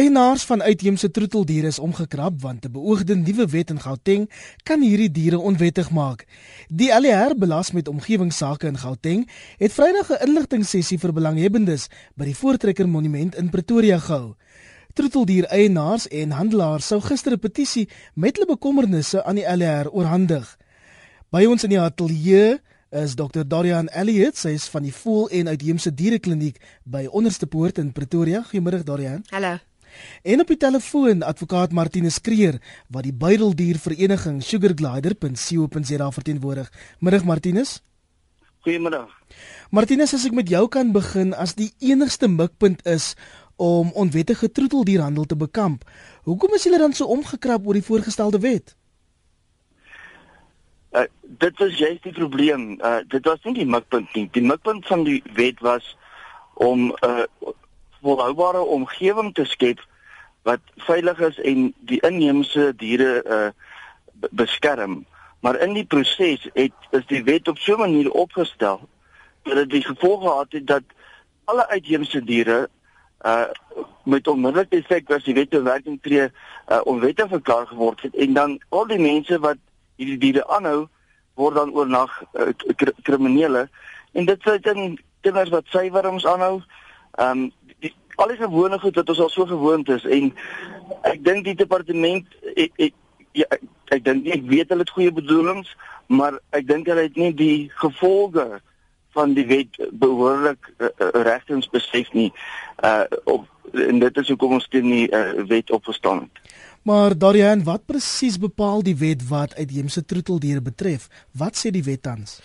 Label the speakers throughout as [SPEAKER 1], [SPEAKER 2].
[SPEAKER 1] Eienaars van uitheemse troeteldiere is omgekrap want 'n beoogde nuwe wet in Gauteng kan hierdie diere onwettig maak. Die ALR belas met omgewingsake in Gauteng het Vrydag 'n inligtingsessie vir belanghebbendes by die Voortrekker Monument in Pretoria gehou. Troeteldier eienaars en handelaars sou gister 'n petisie met hulle bekommernisse aan die ALR oorhandig. By ons in die ateljee is Dr Dorian Elliot, sy is van die Voel en Uitheemse Dierekliniek by Onderste Poort in Pretoria. Goeiemôre Dorian.
[SPEAKER 2] Hallo.
[SPEAKER 1] En op die telefoon advokaat Martinus Kreer wat die Buideldiervereniging Sugarglider.co.za verteenwoordig. Middag Martinus.
[SPEAKER 3] Goeiemiddag.
[SPEAKER 1] Martinus, as ek met jou kan begin as die enigste mikpunt is om onwettige troeteldierhandel te bekamp. Hoekom is julle dan so omgekrap oor die voorgestelde wet?
[SPEAKER 3] Uh, dit was juist die probleem. Uh, dit was nie die mikpunt nie. Die mikpunt van die wet was om 'n uh, volhoubare omgewing te skep wat veilig is en die inheemse diere uh, beskerm. Maar in die proses het is die wet op so 'n manier opgestel dat dit die gevolg gehad het dat alle uitheemse diere uh met onmiddellike effek as die wet in werking tree uh onwettig verklaar geword het en dan al die mense wat hierdie diere aanhou word dan oornag uh, kriminele en dit sluit in kinders wat suiwerms aanhou. Ehm um, al die gewone goed wat ons al so gewoond is en ek dink die departement ek ek, ja, ek, ek dink ek weet hulle het goeie bedoelings, maar ek dink hulle het nie die gevolge van die wet behoorlik uh, regtens besef nie. Uh op en dit is hoekom ons teen die uh, wet opgestaan het.
[SPEAKER 1] Maar Darian, wat presies bepaal die wet wat uitheemse troeteldiere betref? Wat sê die wet tans?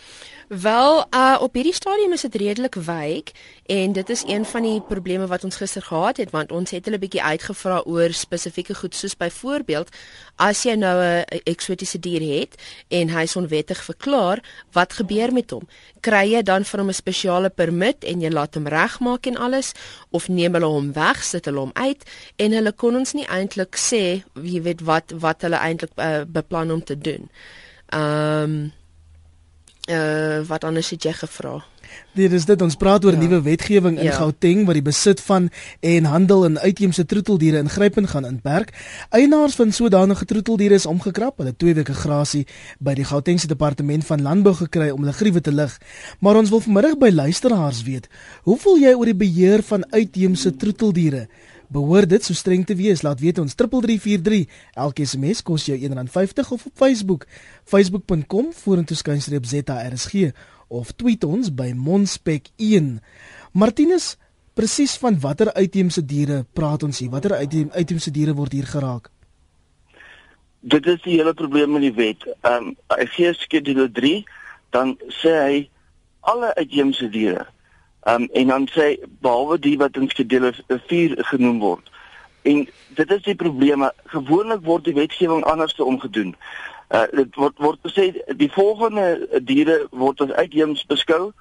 [SPEAKER 2] Wel, uh op hierdie stadium is dit redelik wyk en dit is een van die probleme wat ons gister gehad het want ons het hulle bietjie uitgevra oor spesifieke goed soos byvoorbeeld as jy nou 'n eksotiese dier het en hy's onwettig verklaar, wat gebeur met hom? Kry jy dan van hom 'n spesiale permit en jy laat hom regmaak en alles of neem hulle hom weg, sit hulle hom uit en hulle kon ons nie eintlik sê wie weet wat wat hulle eintlik uh, beplan om te doen. Ehm um, uh wat anders het jy gevra?
[SPEAKER 1] Dit is dit ons praat oor ja. nuwe wetgewing in ja. Gauteng wat die besit van en handel in uitheemse troeteldiere ingrypend gaan inperk. Eienaars van sodanige troeteldiere is omgekrap. Hulle twee weke grasie by die Gautengse departement van landbou gekry om hulle griewe te lig. Maar ons wil vanmiddag by luisteraars weet, hoe voel jy oor die beheer van uitheemse troeteldiere? Behoort dit so streng te wees? Laat weet ons 3343. Elke SMS kos jou R1.50 of op Facebook facebook.com vorentoe skynstreep ZARSG of tweet ons by monspek1. Martinus, presies van watter uitheemse diere praat ons hier? Watter uitheemse diere word hier geraak?
[SPEAKER 3] Dit is die hele probleem met die wet. Ehm um, hy gee skedule 3, dan sê hy alle uitheemse diere um, en dan sê behalwe die wat in skedule 4 genoem word. En dit is die probleem. Gewoonlik word die wetgewing anders te omgedoen. Uh dit word word gesê die volgende diere word as uitheems beskou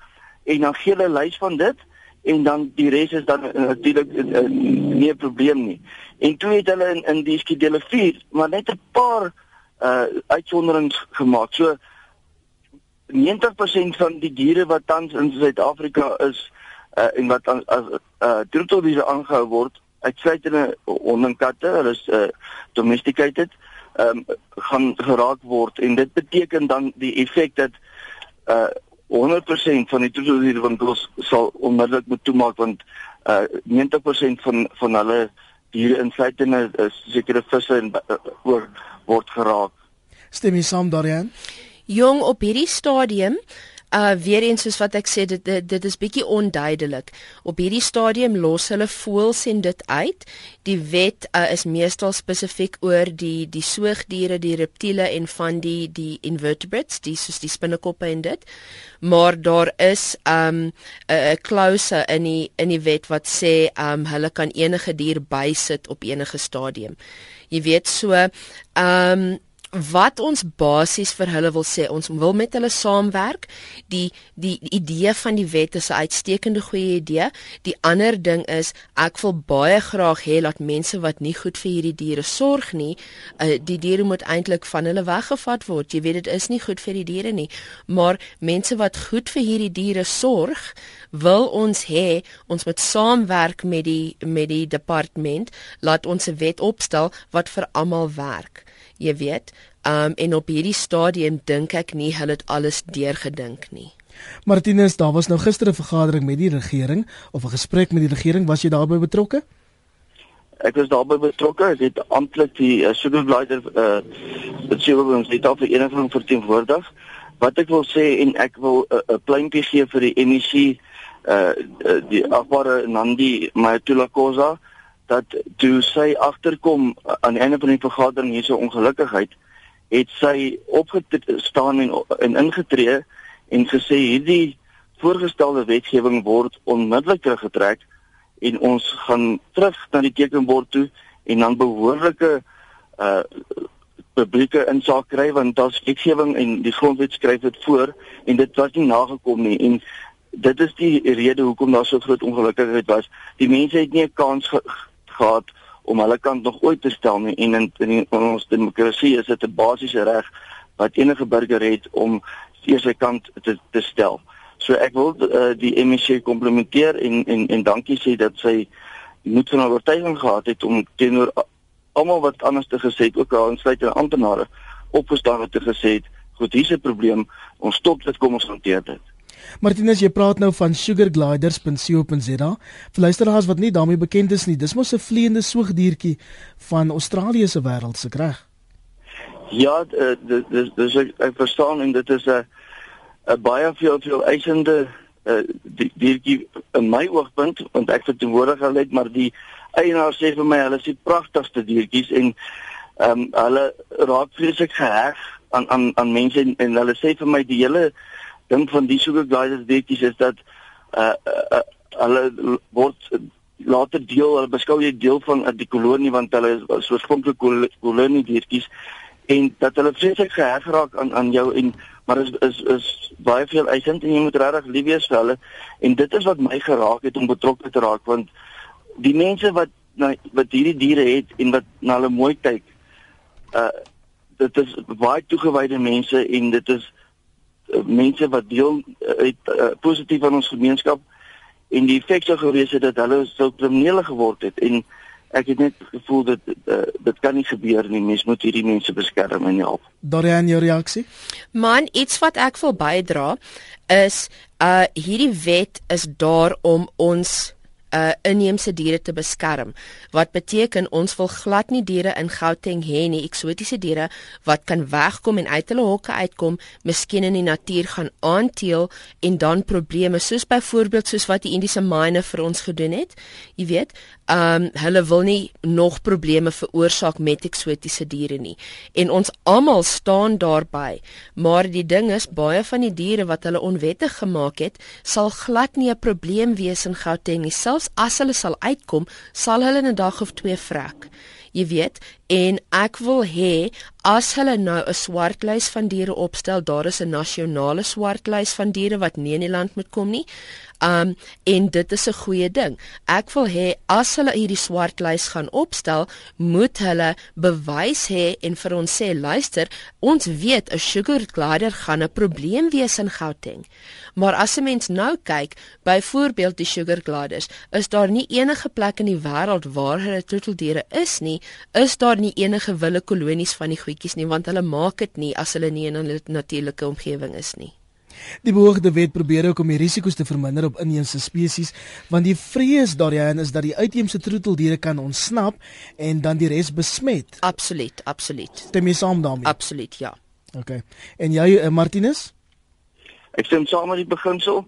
[SPEAKER 3] en dan gee hulle lys van dit en dan die res is dan natuurlik nie 'n probleem nie. En toe het hulle in in die skedule 4 maar net 'n paar uh uitsonderings gemaak. So 90% van die diere wat tans in Suid-Afrika is uh, en wat as uh, troeteldiere aangehou word, uitsluitende honde en katte, hulle is uh, domesticated, um, gaan geraak word en dit beteken dan die effek dat uh 100% van die troeteldiere van ons sal onmiddellik moet toemaak want uh 90% van van hulle diere insluitende is sekere visse en uh, oor word geraak.
[SPEAKER 1] Stem jy saam daarin?
[SPEAKER 2] Jong op hierdie stadium Uh weer eens soos wat ek sê dit dit, dit is bietjie onduidelik. Op hierdie stadium los hulle voels en dit uit. Die wet uh, is meestal spesifiek oor die die soogdiere, die reptiele en van die die invertebrates, die soos die spinnekoppe en dit. Maar daar is um 'n klouse in die in die wet wat sê um hulle kan enige dier bysit op enige stadium. Jy weet so um wat ons basies vir hulle wil sê, ons wil met hulle saamwerk. Die die idee van die wet is 'n uitstekende goeie idee. Die ander ding is ek wil baie graag hê dat mense wat nie goed vir hierdie diere sorg nie, uh, die diere moet eintlik van hulle weggevat word. Jy weet dit is nie goed vir die diere nie, maar mense wat goed vir hierdie diere sorg, wil ons hê ons moet saamwerk met die met die departement laat ons 'n wet opstel wat vir almal werk jy weet. Um en op hierdie stadium dink ek nie hulle het alles deurgedink nie.
[SPEAKER 1] Martinus, daar was nou gister 'n vergadering met die regering of 'n gesprek met die regering, was jy daarbey betrokke?
[SPEAKER 3] Ek was daarbey betrokke. Ek het amptelik die uh, supervisor uh die supervisor het al vir enige verteenwoordig. Wat ek wil sê en ek wil 'n uh, pleintjie gee vir die MEC uh die afbare Nandi Mayatula Khoza dat toe sy agterkom aan die einde van die vergadering hier so ongelukkigheid het sy opgestaan en en ingetree en gesê hierdie voorgestelde wetgewing word onmiddellik teruggetrek en ons gaan terug na die tekenbord toe en dan behoorlike uh publieke insaak kry want daar's wetgewing en die grondwet skryf dit voor en dit was nie nagekom nie en dit is die rede hoekom daar so groot ongelukkigheid was. Die mense het nie 'n kans ge gehad om hulle kant nog ooit te stel nie en in, in, in ons demokrasie is dit 'n basiese reg wat enige burger het om eers sy kant te te stel. So ek wil uh, die MEC komplimenteer en en en dankie sê dat sy moed van oortuiging gehad het om teenoor almal wat anders te gesê het ook al insluitende amptenare opgestaan het en gesê het, "Goed, hier's 'n probleem. Ons stop dit, kom ons hanteer dit."
[SPEAKER 1] Martinus, jy praat nou van sugargliders.co.za. Vir luisteraars wat nie daarmee bekend is nie, dis mos 'n vleiende soogdiertjie van Australië se wêreld se reg.
[SPEAKER 3] Ja, eh, dis dis ek, ek verstaan en dit is 'n 'n baie veel veel eisende uh, diertjie in my oogpunt want ek verteenwoordig hulle net maar die eienaar sê vir my hulle is die pragtigste diertjies en ehm um, hulle raak vreeslik geheg aan aan aan mense en, en hulle sê vir my die hele ding van die sugar gliders weetjies is dat uh, uh, uh hulle word later deel hulle beskou jy deel van uh, die kolonie want hulle is oorspronklik kolonie diertjies en dat hulle vreeslik geheg raak aan aan jou en maar is is is baie veel eisend en jy moet regtig lief wees vir hulle. En dit is wat my geraak het om betrokke te raak want die mense wat na wat hierdie diere het en wat na hulle mooi kyk uh dit is baie toegewyde mense en dit is Eh, mense wat deel uit uh, uh, positief aan ons gemeenskap en die effek sou gewees het dat hulle sou kriminele geword het en ek het net gevoel dat uh, dit kan nie gebeur nie mens moet hierdie mense beskerm en help.
[SPEAKER 1] Dorian jou reaksie?
[SPEAKER 2] Man, iets wat ek wil bydra is uh hierdie wet is daar om ons uh inheemse diere te beskerm. Wat beteken ons wil glad nie diere in Gauteng hê nie, eksotiese diere wat kan wegkom en uit hulle hokke uitkom, miskien in die natuur gaan aanteel en dan probleme soos byvoorbeeld soos wat die Indiese myne vir ons gedoen het. Jy weet, um hulle wil nie nog probleme veroorsaak met eksotiese diere nie. En ons almal staan daarby. Maar die ding is baie van die diere wat hulle onwettig gemaak het, sal glad nie 'n probleem wees in Gauteng nie. Selfs as hulle sal uitkom, sal hulle 'n dag of twee vrek. Jy weet, en ek wil hê as hulle nou 'n swartlys van diere opstel, daar is 'n nasionale swartlys van diere wat nie in die land moet kom nie. Um en dit is 'n goeie ding. Ek wil hê as hulle hierdie swartlys gaan opstel, moet hulle bewys hê en vir ons sê, luister, ons weet 'n sugar glider gaan 'n probleem wees in Gauteng. Maar as 'n mens nou kyk, byvoorbeeld die sugar gliders, is daar nie enige plek in die wêreld waar hulle troeteldiere is nie, is daar nie enige wille kolonies van die goedjies nie, want hulle maak dit nie as hulle nie in 'n natuurlike omgewing is nie.
[SPEAKER 1] Die beoogde wet probeer ook om die risiko's te verminder op inheemse spesies, want die vrees daarin is dat die uitheemse troeteldiere kan ontsnap en dan die res besmet.
[SPEAKER 2] Absoluut, absoluut.
[SPEAKER 1] Stem jy saam daarmee?
[SPEAKER 2] Absoluut, ja.
[SPEAKER 1] OK. En jy, uh, Martinus?
[SPEAKER 3] Ek stem saam met die beginsel.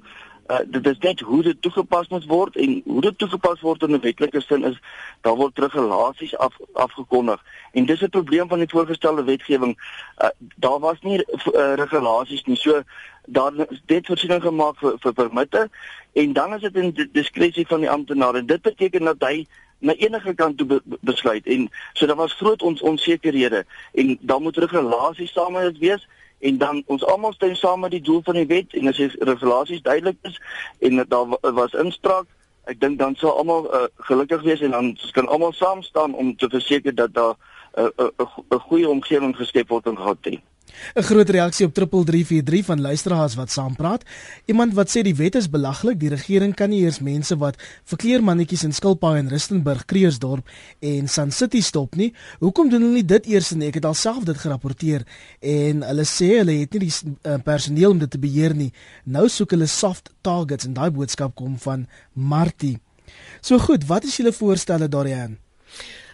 [SPEAKER 3] Uh, dit is net hoe dit toegepas moet word en hoe dit toegepas word in 'n wetlike sin is daar word regulasies af afgekondig. En dis 'n probleem van die voorgestelde wetgewing. Uh, daar was nie uh, regulasies nie. So daar dit voorsiening gemaak vir vir permitte en dan is dit in diskresie van die amptenaar en dit beteken dat hy na enige kant toe be besluit. En so daar was groot ons onsekerhede en dan moet regulasies saam met dit wees en dan ons almal stem saam met die doel van die wet en as die regulasies duidelik is en daar was inspraak ek dink dan sal almal uh, gelukkig wees en dan kan almal saam staan om te verseker dat daar 'n uh, 'n uh, uh, goeie omgewing geskep word in Gauteng.
[SPEAKER 1] 'n Groot reaksie op 3343 van luisteraars wat saampraat. Iemand wat sê die wet is belaglik, die regering kan nie eers mense wat verkleermannetjies in Skilpaai en Rustenburg, Kreersdorp en Sun City stop nie. Hoekom doen hulle nie dit eers nie? Ek het alself dit gerapporteer en hulle sê hulle het nie die uh, personeel om dit te beheer nie. Nou soek hulle soft targets en daai boodskap kom van Martie. So goed, wat is julle voorstelle daarin?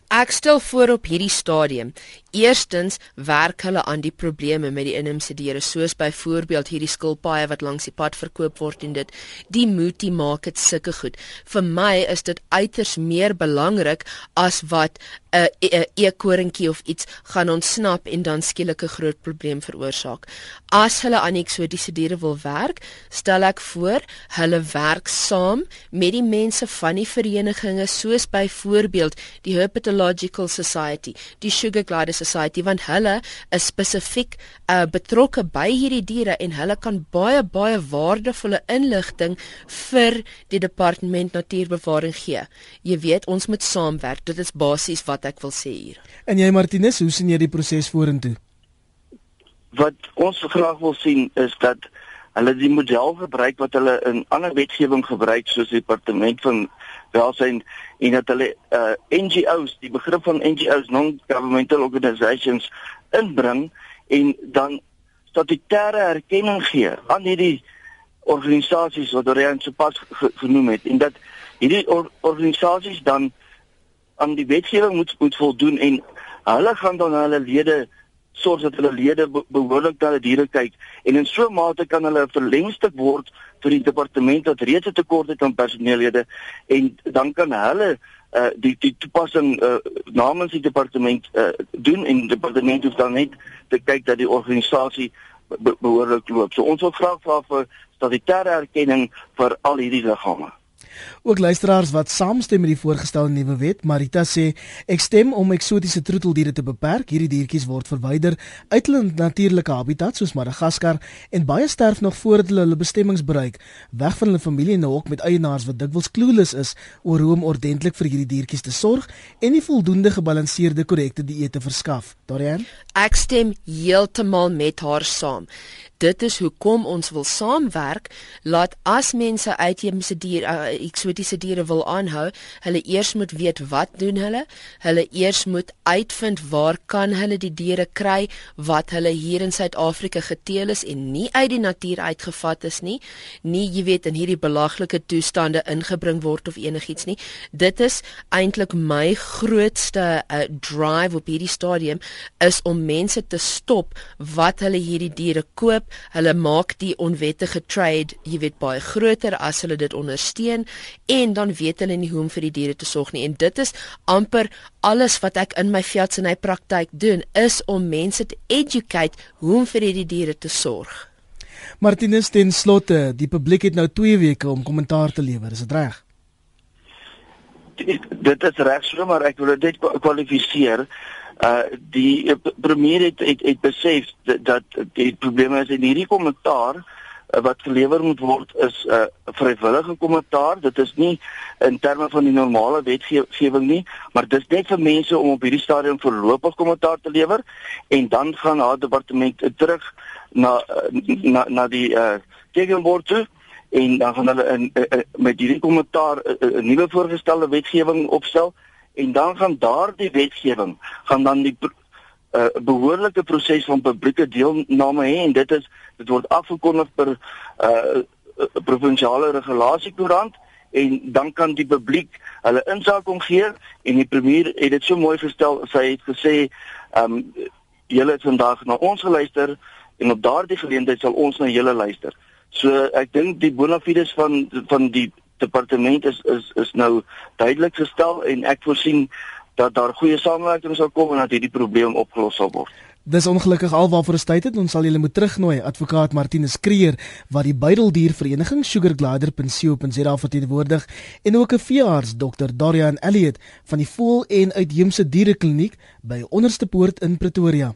[SPEAKER 2] Ek stel voor op hierdie stadium. Eerstens werk hulle aan die probleme met die inheemse diere soos byvoorbeeld hierdie skilpaaie wat langs die pad verkoop word en dit die multi market sulke goed. Vir my is dit uiters meer belangrik as wat 'n uh, eekorentjie of iets gaan ontsnap en dan skielik 'n groot probleem veroorsaak. As hulle aan eksotiese diere wil werk, stel ek voor hulle werk saam met die mense van die verenigings soos byvoorbeeld die Herpetological Society, die Sugar Glider Society want hulle is spesifiek uh, betrokke by hierdie diere en hulle kan baie baie waardevolle inligting vir die departement natuurbewaring gee. Jy weet, ons moet saamwerk. Dit is basies wat wat ek wil sê hier.
[SPEAKER 1] En jy Martinus, hoe sien jy die proses vorentoe?
[SPEAKER 3] Wat ons graag wil sien is dat hulle die model gebruik wat hulle in ander wetgewing gebruik soos die departement van welsyn en dat hulle uh, NGOs, die begrip van NGOs, non-governmental organisations inbring en dan statutêre erkenning gee aan hierdie organisasies wat aan sopas genoem het. En dat hierdie or organisasies dan aan die wetgewing moet moet voldoen en hulle gaan dan hulle lede sorg dat hulle lede behoorlik na die diere kyk en in so 'n mate kan hulle 'n verlengstuk word vir die departement wat reeds 'n tekort het aan personeellede en dan kan hulle uh, die die toepassing uh, namens die departement uh, doen en die departement hoef dan net te kyk dat die organisasie be behoorlik loop. So ons wil graag vra vir statutêre erkenning vir al hierdie liggame.
[SPEAKER 1] Ook luisteraars wat saamstem met die voorgestelde nuwe wet, Marita sê ek stem om eksotiese troeteldiere te beperk. Hierdie diertjies word verwyder uit hulle natuurlike habitat soos Madagaskar en baie sterf nog voordat hulle hulle bestemmings bereik, weg van hulle familie en ook met eienaars wat dikwels clueless is oor hoe om ordentlik vir hierdie diertjies te sorg en nie voldoende gebalanseerde korrekte dieete verskaf. Dorian?
[SPEAKER 2] Ek stem heeltemal met haar saam dit is hoekom ons wil saamwerk laat as mense uitheemse diere uh, eksotiese diere wil aanhou hulle eers moet weet wat doen hulle. Hulle eers moet uitvind waar kan hulle die diere kry wat hulle hier in Suid-Afrika geteel is en nie uit die natuur uitgevat is nie. Nie jy weet in hierdie belaglike toestande ingebring word of enigiets nie. Dit is eintlik my grootste uh, drive op hierdie stadium is om mense te stop wat hulle hierdie diere koop. Hulle maak die onwettige trade, jy weet baie groter as hulle dit ondersteun en dan weet hulle nie hoe om vir die diere te sorg nie en dit is amper alles wat ek in my velds en hy praktyk doen is om mense te educate hoe om vir hierdie diere te sorg.
[SPEAKER 1] Martinus ten slotte, die publiek het nou 2 weke om kommentaar te lewer, is dit reg?
[SPEAKER 3] Dit is reg, so maar ek wil dit kwalifiseer uh die premier het het, het besef dat, dat die probleme is in hierdie kommentaar uh, wat gelewer moet word is 'n uh, vrywillige kommentaar. Dit is nie in terme van die normale wetgewing nie maar dis net vir mense om op hierdie stadium voorlopig kommentaar te lewer en dan gaan haar departement terug na uh, na na die uh tegenwoordig toe en dan gaan hulle in uh, uh, met hierdie kommentaar 'n nuwe voorgestelde wetgewing opstel en dan gaan daardie wetgewing gaan dan die uh, behoorlike proses van publieke deelname hê en dit is dit word afgekondig per 'n uh, provinsiale regulasiekoerant en dan kan die publiek hulle insaag kom gee en die premier het dit so mooi gestel sy het gesê ehm um, julle het vandag na ons geluister en op daardie geleentheid sal ons na julle luister. So ek dink die bona fides van van die departement is is is nou duidelik gestel en ek voorsien dat daar goeie samewerking sal kom en dat hierdie probleem opgelos sal word.
[SPEAKER 1] Dis ongelukkig alwaarvoor ons tyd het. Ons sal julle moet terugnooi advokaat Martinus Kreer wat die Buideldiervereniging Sugarglider.co.za verteenwoordig en ook 'n veearts Dr Darian Elliot van die Voël en Uitheemse Dierekliniek by Onderste Poort in Pretoria.